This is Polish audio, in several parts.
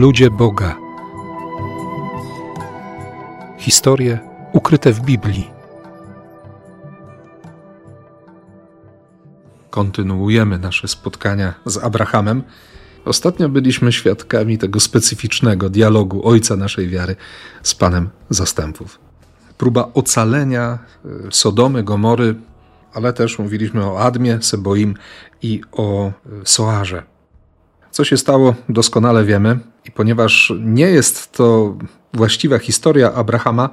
Ludzie Boga. Historie ukryte w Biblii. Kontynuujemy nasze spotkania z Abrahamem. Ostatnio byliśmy świadkami tego specyficznego dialogu ojca naszej wiary z Panem Zastępów. Próba ocalenia e, Sodomy, Gomory, ale też mówiliśmy o Admie, Seboim i o e, Soarze. Co się stało, doskonale wiemy, i ponieważ nie jest to właściwa historia Abrahama,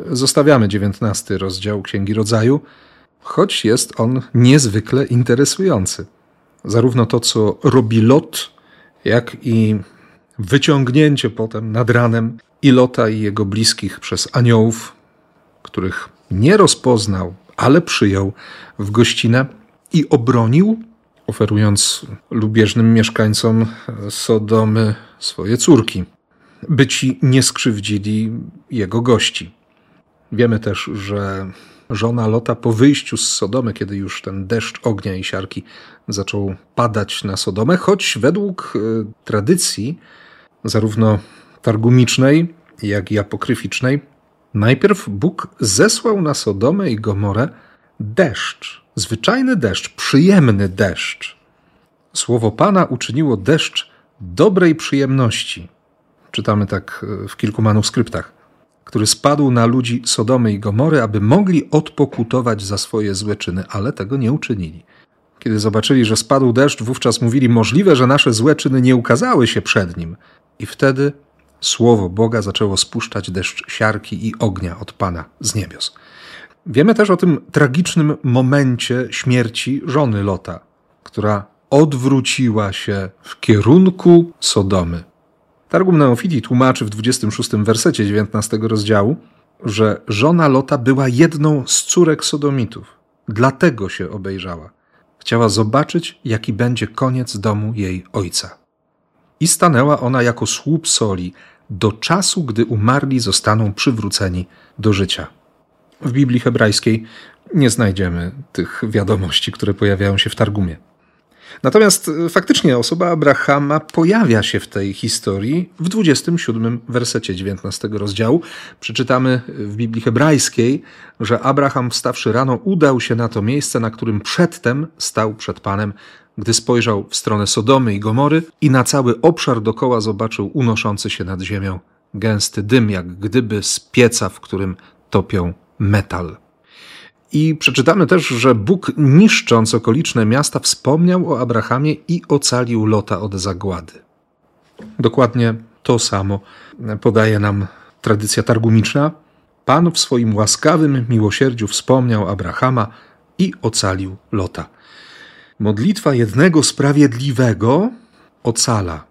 zostawiamy dziewiętnasty rozdział Księgi Rodzaju, choć jest on niezwykle interesujący. Zarówno to, co robi Lot, jak i wyciągnięcie potem nad ranem i Lota i jego bliskich przez aniołów, których nie rozpoznał, ale przyjął w gościnę i obronił, oferując lubieżnym mieszkańcom Sodomy swoje córki, by ci nie skrzywdzili jego gości. Wiemy też, że żona Lota po wyjściu z Sodomy, kiedy już ten deszcz ognia i siarki zaczął padać na Sodomę, choć według e, tradycji, zarówno targumicznej, jak i apokryficznej, najpierw Bóg zesłał na Sodomę i Gomorę deszcz, zwyczajny deszcz, przyjemny deszcz. Słowo Pana uczyniło deszcz dobrej przyjemności. Czytamy tak e, w kilku manuskryptach który spadł na ludzi Sodomy i Gomory, aby mogli odpokutować za swoje złe czyny, ale tego nie uczynili. Kiedy zobaczyli, że spadł deszcz, wówczas mówili: Możliwe, że nasze złe czyny nie ukazały się przed nim. I wtedy słowo Boga zaczęło spuszczać deszcz siarki i ognia od Pana z niebios. Wiemy też o tym tragicznym momencie śmierci żony Lota, która odwróciła się w kierunku Sodomy. Targum Neofiti tłumaczy w 26 wersecie 19 rozdziału, że żona Lota była jedną z córek Sodomitów. Dlatego się obejrzała. Chciała zobaczyć, jaki będzie koniec domu jej ojca. I stanęła ona jako słup soli do czasu, gdy umarli zostaną przywróceni do życia. W Biblii hebrajskiej nie znajdziemy tych wiadomości, które pojawiają się w Targumie. Natomiast e, faktycznie osoba Abrahama pojawia się w tej historii w 27 wersecie 19 rozdziału. Przeczytamy w Biblii hebrajskiej, że Abraham wstawszy rano udał się na to miejsce, na którym przedtem stał przed Panem, gdy spojrzał w stronę Sodomy i Gomory i na cały obszar dokoła zobaczył unoszący się nad ziemią gęsty dym, jak gdyby z pieca, w którym topią metal. I przeczytamy też, że Bóg niszcząc okoliczne miasta wspomniał o Abrahamie i ocalił Lota od zagłady. Dokładnie to samo podaje nam tradycja targumiczna. Pan w swoim łaskawym miłosierdziu wspomniał Abrahama i ocalił Lota. Modlitwa jednego sprawiedliwego ocala.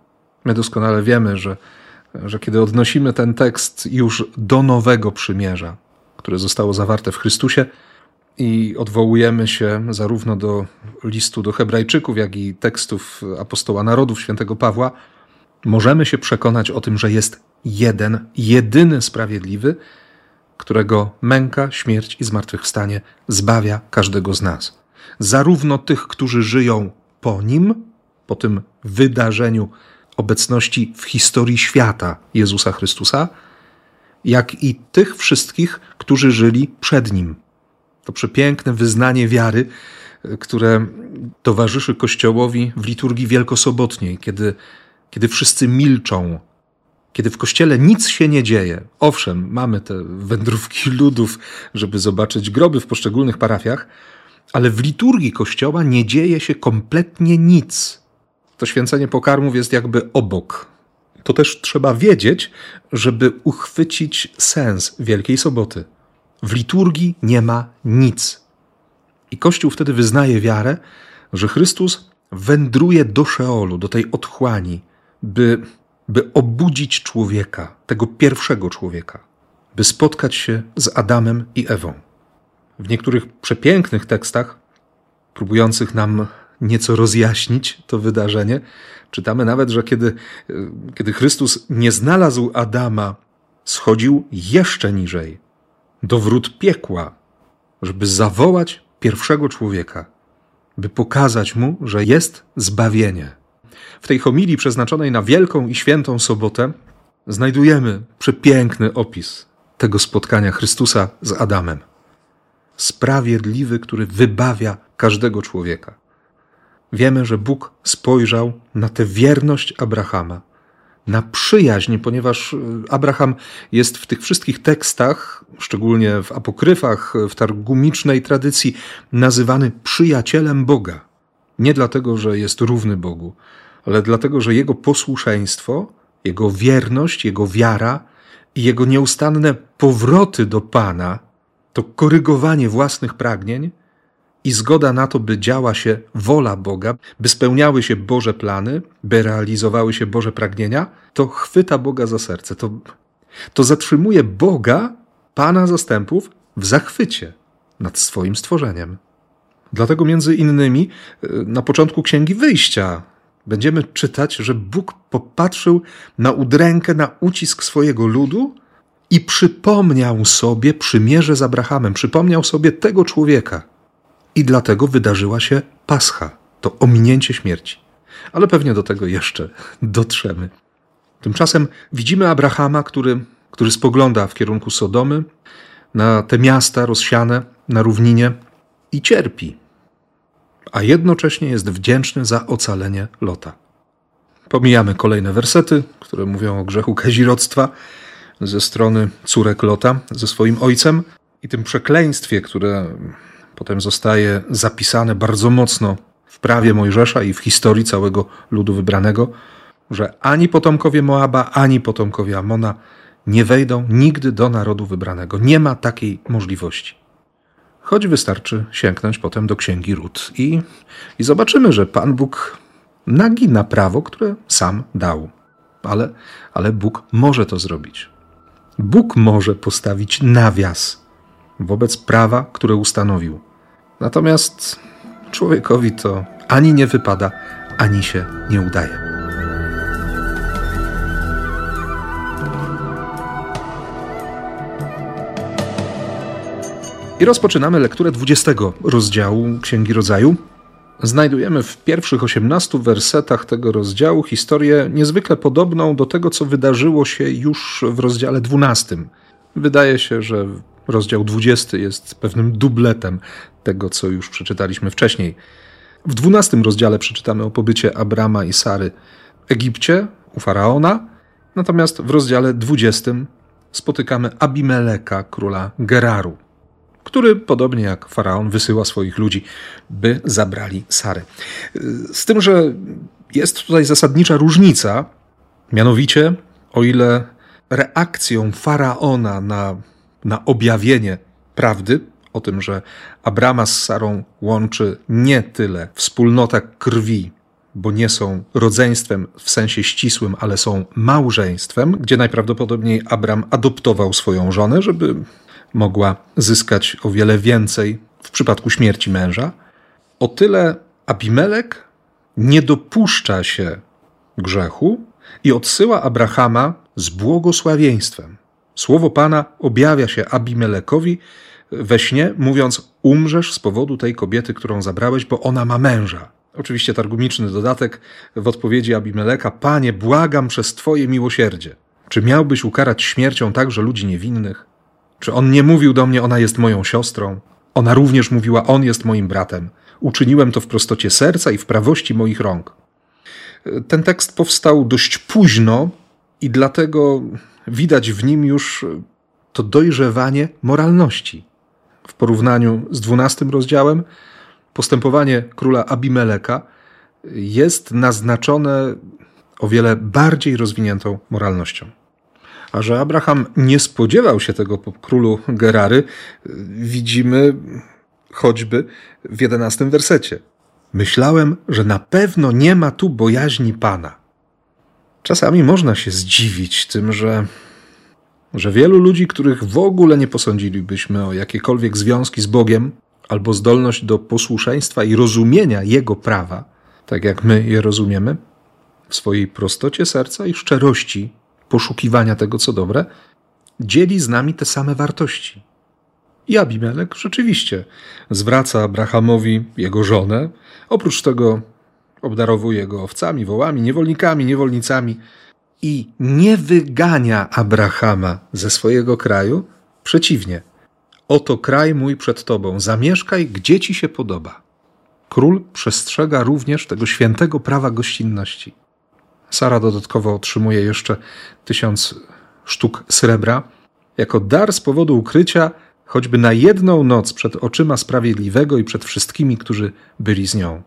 My doskonale wiemy, że, że kiedy odnosimy ten tekst już do nowego przymierza, które zostało zawarte w Chrystusie, i odwołujemy się zarówno do listu do Hebrajczyków, jak i tekstów apostoła narodów świętego Pawła, możemy się przekonać o tym, że jest jeden, jedyny sprawiedliwy, którego męka, śmierć i zmartwychwstanie zbawia każdego z nas. Zarówno tych, którzy żyją po nim, po tym wydarzeniu obecności w historii świata Jezusa Chrystusa, jak i tych wszystkich, którzy żyli przed nim, to przepiękne wyznanie wiary, które towarzyszy Kościołowi w liturgii wielkosobotniej, kiedy, kiedy wszyscy milczą, kiedy w kościele nic się nie dzieje. Owszem, mamy te wędrówki ludów, żeby zobaczyć groby w poszczególnych parafiach, ale w liturgii kościoła nie dzieje się kompletnie nic. To święcenie pokarmów jest jakby obok. To też trzeba wiedzieć, żeby uchwycić sens Wielkiej Soboty. W liturgii nie ma nic. I Kościół wtedy wyznaje wiarę, że Chrystus wędruje do Szeolu, do tej otchłani, by, by obudzić człowieka, tego pierwszego człowieka, by spotkać się z Adamem i Ewą. W niektórych przepięknych tekstach, próbujących nam nieco rozjaśnić to wydarzenie, czytamy nawet, że kiedy, kiedy Chrystus nie znalazł Adama, schodził jeszcze niżej, do wrót piekła, żeby zawołać pierwszego człowieka, by pokazać mu, że jest zbawienie. w tej homilii przeznaczonej na Wielką i Świętą Sobotę znajdujemy przepiękny opis tego spotkania Chrystusa z Adamem. Sprawiedliwy, który wybawia każdego człowieka. Wiemy, że Bóg spojrzał na tę wierność Abrahama, na przyjaźń, ponieważ y, Abraham jest w tych wszystkich tekstach, szczególnie w apokryfach, w targumicznej tradycji, nazywany przyjacielem Boga. Nie dlatego, że jest równy Bogu, ale dlatego, że jego posłuszeństwo, jego wierność, jego wiara i jego nieustanne powroty do Pana, to korygowanie własnych pragnień i zgoda na to, by działa się wola Boga, by spełniały się Boże plany, by realizowały się Boże pragnienia, to chwyta Boga za serce. To, to zatrzymuje Boga, Pana zastępów, w zachwycie nad swoim stworzeniem. Dlatego między innymi e, na początku Księgi Wyjścia będziemy czytać, że Bóg popatrzył na udrękę, na ucisk swojego ludu i przypomniał sobie przymierze z Abrahamem, przypomniał sobie tego człowieka. I dlatego wydarzyła się Pascha, to ominięcie śmierci. Ale pewnie do tego jeszcze dotrzemy. Tymczasem widzimy Abrahama, który, który spogląda w kierunku Sodomy, na te miasta rozsiane na równinie i cierpi a jednocześnie jest wdzięczny za ocalenie Lota. Pomijamy kolejne wersety, które mówią o grzechu kazirodztwa ze strony córek Lota ze swoim ojcem i tym przekleństwie, które potem zostaje zapisane bardzo mocno w prawie Mojżesza i w historii całego ludu wybranego, że ani potomkowie Moaba, ani potomkowie Amona nie wejdą nigdy do narodu wybranego. Nie ma takiej możliwości choć wystarczy sięgnąć potem do księgi Ród i, i zobaczymy, że Pan Bóg nagina prawo, które sam dał. Ale, ale Bóg może to zrobić. Bóg może postawić nawias wobec prawa, które ustanowił. Natomiast człowiekowi to ani nie wypada, ani się nie udaje. I rozpoczynamy lekturę 20 rozdziału Księgi Rodzaju. Znajdujemy w pierwszych 18 wersetach tego rozdziału historię niezwykle podobną do tego, co wydarzyło się już w rozdziale 12. Wydaje się, że rozdział 20 jest pewnym dubletem tego, co już przeczytaliśmy wcześniej. W 12 rozdziale przeczytamy o pobycie Abrama i Sary w Egipcie u faraona, natomiast w rozdziale 20 spotykamy Abimeleka, króla Geraru który, podobnie jak faraon, wysyła swoich ludzi, by zabrali Sary. Z tym, że jest tutaj zasadnicza różnica, mianowicie, o ile reakcją faraona na, na objawienie prawdy, o tym, że Abrama z Sarą łączy nie tyle wspólnota krwi, bo nie są rodzeństwem w sensie ścisłym, ale są małżeństwem, gdzie najprawdopodobniej Abram adoptował swoją żonę, żeby mogła zyskać o wiele więcej w przypadku śmierci męża. O tyle Abimelek nie dopuszcza się grzechu i odsyła Abrahama z błogosławieństwem. Słowo Pana objawia się Abimelekowi we śnie, mówiąc: Umrzesz z powodu tej kobiety, którą zabrałeś, bo ona ma męża. Oczywiście targumiczny dodatek w odpowiedzi Abimeleka: Panie, błagam przez Twoje miłosierdzie. Czy miałbyś ukarać śmiercią także ludzi niewinnych? Czy on nie mówił do mnie, ona jest moją siostrą? Ona również mówiła, on jest moim bratem. Uczyniłem to w prostocie serca i w prawości moich rąk. Ten tekst powstał dość późno i dlatego widać w nim już to dojrzewanie moralności. W porównaniu z dwunastym rozdziałem, postępowanie króla Abimeleka jest naznaczone o wiele bardziej rozwiniętą moralnością. A że Abraham nie spodziewał się tego po królu Gerary, widzimy choćby w jedenastym wersecie. Myślałem, że na pewno nie ma tu bojaźni Pana. Czasami można się zdziwić tym, że, że wielu ludzi, których w ogóle nie posądzilibyśmy o jakiekolwiek związki z Bogiem, albo zdolność do posłuszeństwa i rozumienia Jego prawa, tak jak my je rozumiemy, w swojej prostocie serca i szczerości poszukiwania tego, co dobre, dzieli z nami te same wartości. I Abimelek rzeczywiście zwraca Abrahamowi jego żonę. Oprócz tego obdarowuje go owcami, wołami, niewolnikami, niewolnicami i nie wygania Abrahama ze swojego kraju. Przeciwnie, oto kraj mój przed tobą, zamieszkaj gdzie ci się podoba. Król przestrzega również tego świętego prawa gościnności. Sara dodatkowo otrzymuje jeszcze tysiąc sztuk srebra jako dar z powodu ukrycia choćby na jedną noc przed oczyma sprawiedliwego i przed wszystkimi, którzy byli z nią.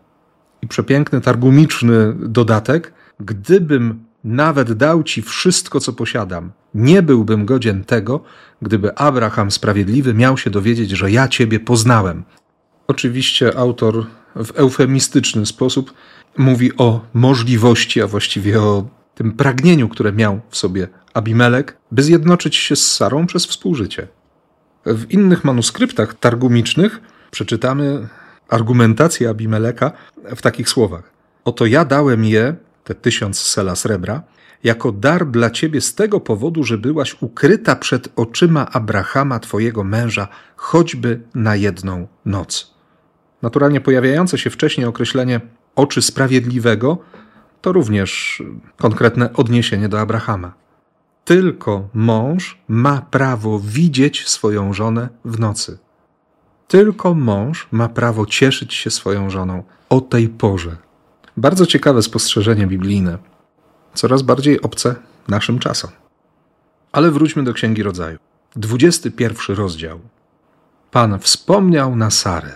I przepiękny targumiczny dodatek: Gdybym nawet dał ci wszystko, co posiadam, nie byłbym godzien tego, gdyby Abraham sprawiedliwy miał się dowiedzieć, że ja ciebie poznałem. Oczywiście autor w eufemistyczny sposób mówi o możliwości, a właściwie o tym pragnieniu, które miał w sobie Abimelek, by zjednoczyć się z Sarą przez współżycie. W innych manuskryptach targumicznych przeczytamy argumentację Abimeleka w takich słowach. Oto ja dałem je, te tysiąc sela srebra, jako dar dla ciebie z tego powodu, że byłaś ukryta przed oczyma Abrahama, twojego męża, choćby na jedną noc. Naturalnie pojawiające się wcześniej określenie oczy sprawiedliwego to również konkretne odniesienie do Abrahama. Tylko mąż ma prawo widzieć swoją żonę w nocy. Tylko mąż ma prawo cieszyć się swoją żoną o tej porze. Bardzo ciekawe spostrzeżenie biblijne, coraz bardziej obce naszym czasom. Ale wróćmy do Księgi Rodzaju. 21 rozdział. Pan wspomniał na Sarę.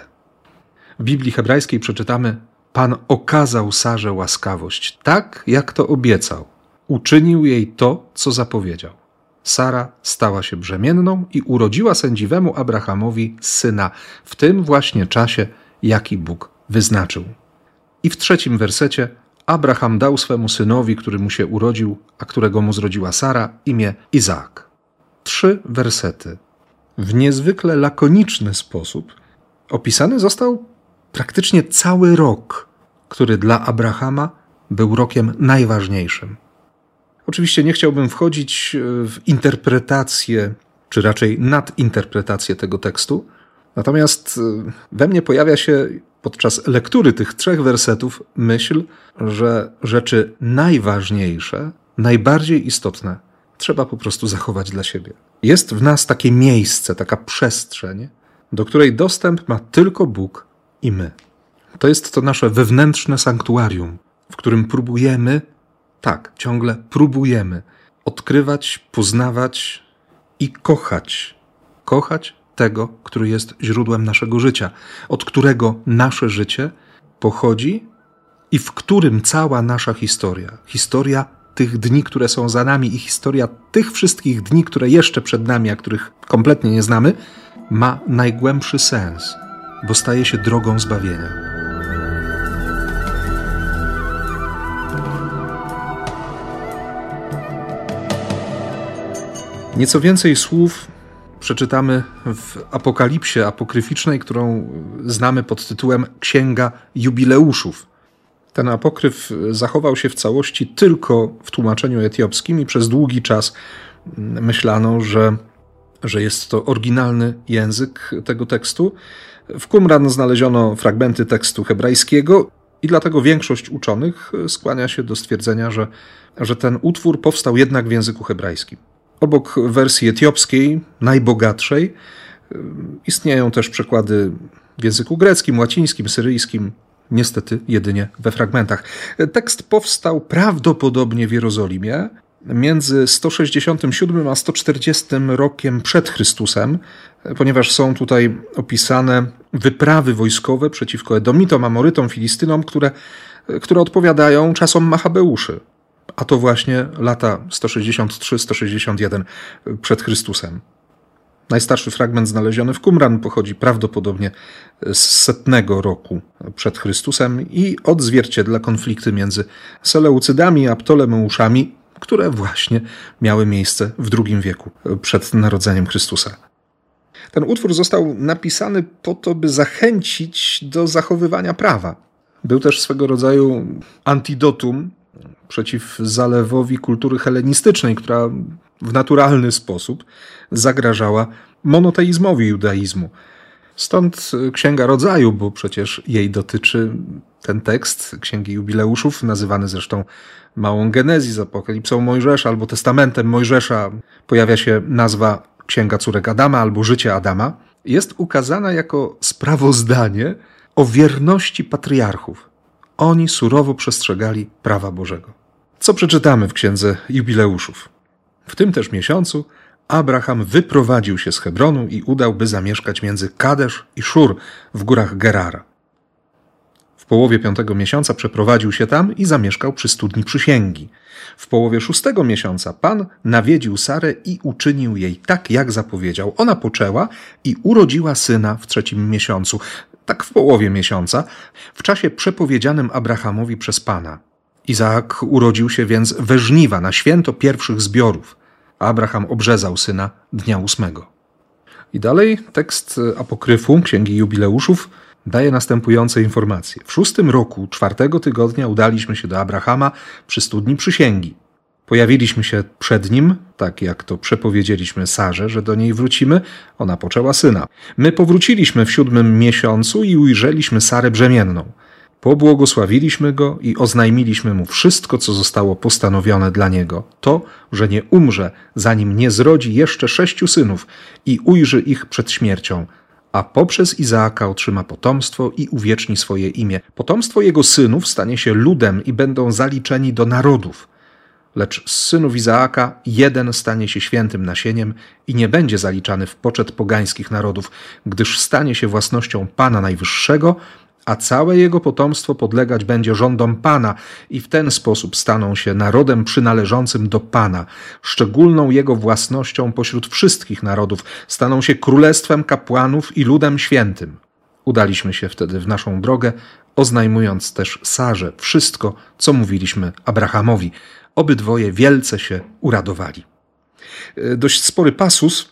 W Biblii hebrajskiej przeczytamy: Pan okazał Sarze łaskawość, tak jak to obiecał uczynił jej to, co zapowiedział. Sara stała się brzemienną i urodziła sędziwemu Abrahamowi syna w tym właśnie czasie, jaki Bóg wyznaczył. I w trzecim wersecie Abraham dał swemu synowi, który mu się urodził, a którego mu zrodziła Sara, imię Izaak. Trzy wersety. W niezwykle lakoniczny sposób opisany został praktycznie cały rok, który dla Abrahama był rokiem najważniejszym. Oczywiście nie chciałbym wchodzić e, w interpretację, czy raczej nadinterpretację tego tekstu, natomiast e, we mnie pojawia się podczas lektury tych trzech wersetów myśl, że rzeczy najważniejsze, najbardziej istotne trzeba po prostu zachować dla siebie. Jest w nas takie miejsce, taka przestrzeń, do której dostęp ma tylko Bóg i my. To jest to nasze wewnętrzne sanktuarium, w którym próbujemy tak, ciągle próbujemy odkrywać, poznawać i kochać. Kochać tego, który jest źródłem naszego życia, od którego nasze życie pochodzi i w którym cała nasza historia, historia tych dni, które są za nami i historia tych wszystkich dni, które jeszcze przed nami, a których kompletnie nie znamy, ma najgłębszy sens, bo staje się drogą zbawienia. Nieco więcej słów przeczytamy w Apokalipsie apokryficznej, którą znamy pod tytułem Księga Jubileuszów. Ten apokryf zachował się w całości tylko w tłumaczeniu etiopskim i przez długi czas myślano, że, że jest to oryginalny język tego tekstu. W Qumran znaleziono fragmenty tekstu hebrajskiego i dlatego większość uczonych skłania się do stwierdzenia, że, że ten utwór powstał jednak w języku hebrajskim. Obok wersji etiopskiej, najbogatszej, istnieją też przekłady w języku greckim, łacińskim, syryjskim, niestety jedynie we fragmentach. Tekst powstał prawdopodobnie w Jerozolimie między 167 a 140 rokiem przed Chrystusem, ponieważ są tutaj opisane wyprawy wojskowe przeciwko Edomitom, Amorytom, Filistynom, które, które odpowiadają czasom Machabeuszy a to właśnie lata 163-161 przed Chrystusem. Najstarszy fragment znaleziony w Qumran pochodzi prawdopodobnie z setnego roku przed Chrystusem i odzwierciedla konflikty między Seleucydami a Ptolemeuszami, które właśnie miały miejsce w II wieku przed narodzeniem Chrystusa. Ten utwór został napisany po to, by zachęcić do zachowywania prawa. Był też swego rodzaju antidotum przeciw zalewowi kultury helenistycznej, która w naturalny sposób zagrażała monoteizmowi judaizmu. Stąd Księga Rodzaju, bo przecież jej dotyczy, ten tekst Księgi Jubileuszów, nazywany zresztą Małą Genezis, Apokalipsą Mojżesza albo Testamentem Mojżesza, pojawia się nazwa Księga Córek Adama albo Życie Adama, jest ukazana jako sprawozdanie o wierności patriarchów. Oni surowo przestrzegali prawa Bożego. Co przeczytamy w Księdze Jubileuszów? W tym też miesiącu Abraham wyprowadził się z Hebronu i udał, by zamieszkać między Kadesz i Szur w górach Gerara. W połowie piątego miesiąca przeprowadził się tam i zamieszkał przy studni przysięgi. W połowie szóstego miesiąca Pan nawiedził Sarę i uczynił jej tak, jak zapowiedział. Ona poczęła i urodziła syna w trzecim miesiącu, tak w połowie miesiąca, w czasie przepowiedzianym Abrahamowi przez Pana. Izaak urodził się więc we żniwa na święto pierwszych zbiorów. Abraham obrzezał syna dnia ósmego. I dalej tekst apokryfu Księgi Jubileuszów daje następujące informacje. W szóstym roku czwartego tygodnia udaliśmy się do Abrahama przy studni przysięgi. Pojawiliśmy się przed nim, tak jak to przepowiedzieliśmy Sarze, że do niej wrócimy. Ona poczęła syna. My powróciliśmy w siódmym miesiącu i ujrzeliśmy Sarę brzemienną. Pobłogosławiliśmy go i oznajmiliśmy mu wszystko, co zostało postanowione dla niego. To, że nie umrze, zanim nie zrodzi jeszcze sześciu synów i ujrzy ich przed śmiercią, a poprzez Izaaka otrzyma potomstwo i uwieczni swoje imię. Potomstwo jego synów stanie się ludem i będą zaliczeni do narodów. Lecz z synów Izaaka jeden stanie się świętym nasieniem i nie będzie zaliczany w poczet pogańskich narodów, gdyż stanie się własnością Pana Najwyższego, a całe jego potomstwo podlegać będzie rządom Pana i w ten sposób staną się narodem przynależącym do Pana, szczególną jego własnością pośród wszystkich narodów, staną się królestwem kapłanów i ludem świętym. Udaliśmy się wtedy w naszą drogę, oznajmując też Sarze wszystko, co mówiliśmy Abrahamowi. Obydwoje wielce się uradowali. E, dość spory pasus,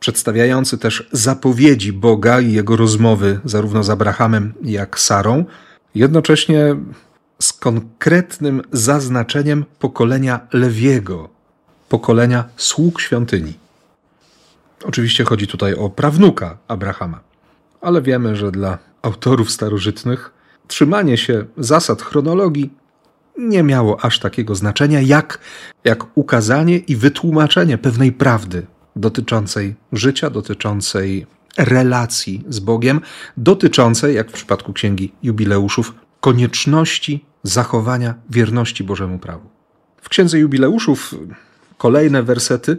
przedstawiający też zapowiedzi Boga i jego rozmowy zarówno z Abrahamem, jak Sarą, jednocześnie z konkretnym zaznaczeniem pokolenia Lewiego, pokolenia sług świątyni. Oczywiście chodzi tutaj o prawnuka Abrahama, ale wiemy, że dla autorów starożytnych trzymanie się zasad chronologii nie miało aż takiego znaczenia, jak, jak ukazanie i wytłumaczenie pewnej prawdy dotyczącej życia, dotyczącej relacji z Bogiem, dotyczącej, jak w przypadku Księgi Jubileuszów, konieczności zachowania wierności Bożemu prawu. W Księdze Jubileuszów kolejne wersety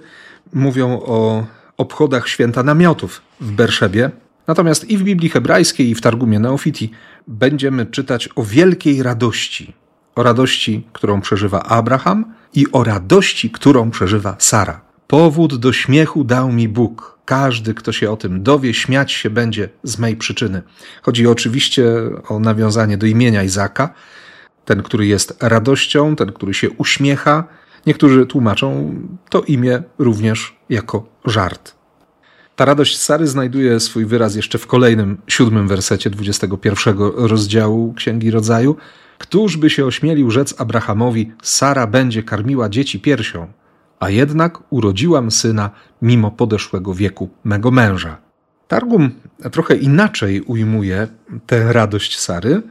mówią o obchodach święta namiotów w Berszebie. Natomiast i w Biblii hebrajskiej, i w Targumie Neofiti będziemy czytać o wielkiej radości. O radości, którą przeżywa Abraham i o radości, którą przeżywa Sara. Powód do śmiechu dał mi Bóg. Każdy, kto się o tym dowie, śmiać się będzie z mej przyczyny. Chodzi oczywiście o nawiązanie do imienia Izaka. Ten, który jest radością, ten, który się uśmiecha. Niektórzy tłumaczą to imię również jako żart. Ta radość Sary znajduje swój wyraz jeszcze w kolejnym, siódmym wersecie 21 rozdziału Księgi Rodzaju. Któż by się ośmielił rzec Abrahamowi, Sara będzie karmiła dzieci piersią? a jednak urodziłam syna mimo podeszłego wieku mego męża. Targum trochę inaczej ujmuje tę radość Sary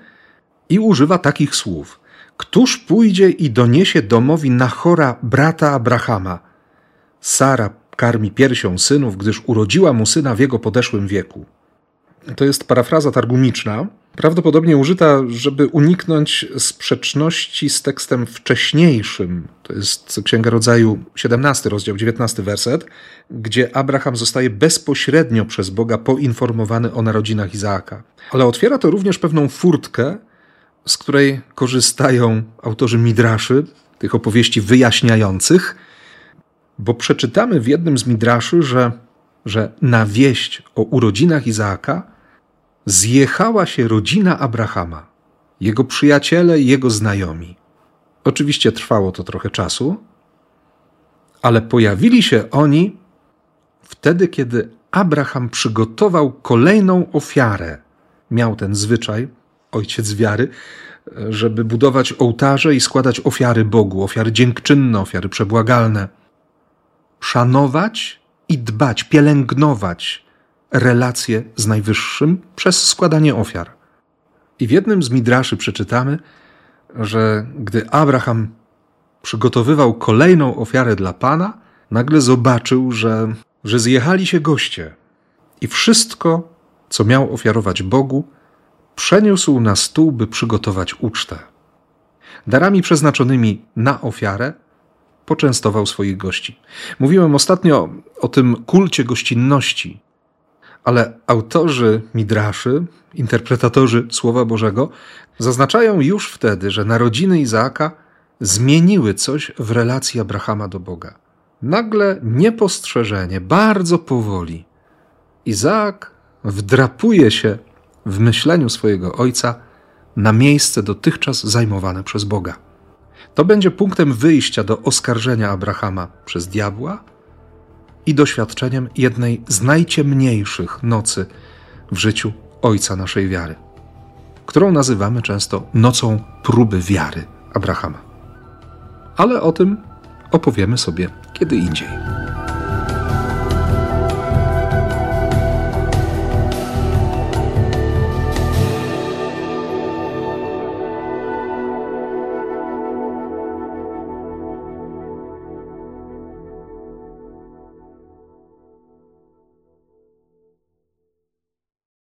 i używa takich słów. Któż pójdzie i doniesie domowi Nachora, brata Abrahama? Sara karmi piersią synów, gdyż urodziła mu syna w jego podeszłym wieku. To jest parafraza targumiczna, prawdopodobnie użyta, żeby uniknąć sprzeczności z tekstem wcześniejszym. To jest Księga Rodzaju 17, rozdział 19, werset, gdzie Abraham zostaje bezpośrednio przez Boga poinformowany o narodzinach Izaaka. Ale otwiera to również pewną furtkę, z której korzystają autorzy Midraszy, tych opowieści wyjaśniających, bo przeczytamy w jednym z Midraszy, że, że na wieść o urodzinach Izaaka zjechała się rodzina Abrahama, jego przyjaciele i jego znajomi. Oczywiście trwało to trochę czasu, ale pojawili się oni wtedy, kiedy Abraham przygotował kolejną ofiarę. Miał ten zwyczaj, ojciec wiary, żeby budować ołtarze i składać ofiary Bogu, ofiary dziękczynne, ofiary przebłagalne. Szanować i dbać, pielęgnować relacje z Najwyższym przez składanie ofiar. I w jednym z midraszy przeczytamy, że gdy Abraham przygotowywał kolejną ofiarę dla Pana, nagle zobaczył, że, że zjechali się goście i wszystko, co miał ofiarować Bogu, przeniósł na stół, by przygotować ucztę. Darami przeznaczonymi na ofiarę poczęstował swoich gości. Mówiłem ostatnio o tym kulcie gościnności, ale autorzy midraszy, interpretatorzy Słowa Bożego, zaznaczają już wtedy, że narodziny Izaaka zmieniły coś w relacji Abrahama do Boga. Nagle, niepostrzeżenie, bardzo powoli, Izaak wdrapuje się w myśleniu swojego ojca na miejsce dotychczas zajmowane przez Boga. To będzie punktem wyjścia do oskarżenia Abrahama przez diabła i doświadczeniem jednej z najciemniejszych nocy w życiu ojca naszej wiary, którą nazywamy często nocą próby wiary Abrahama. Ale o tym opowiemy sobie kiedy indziej.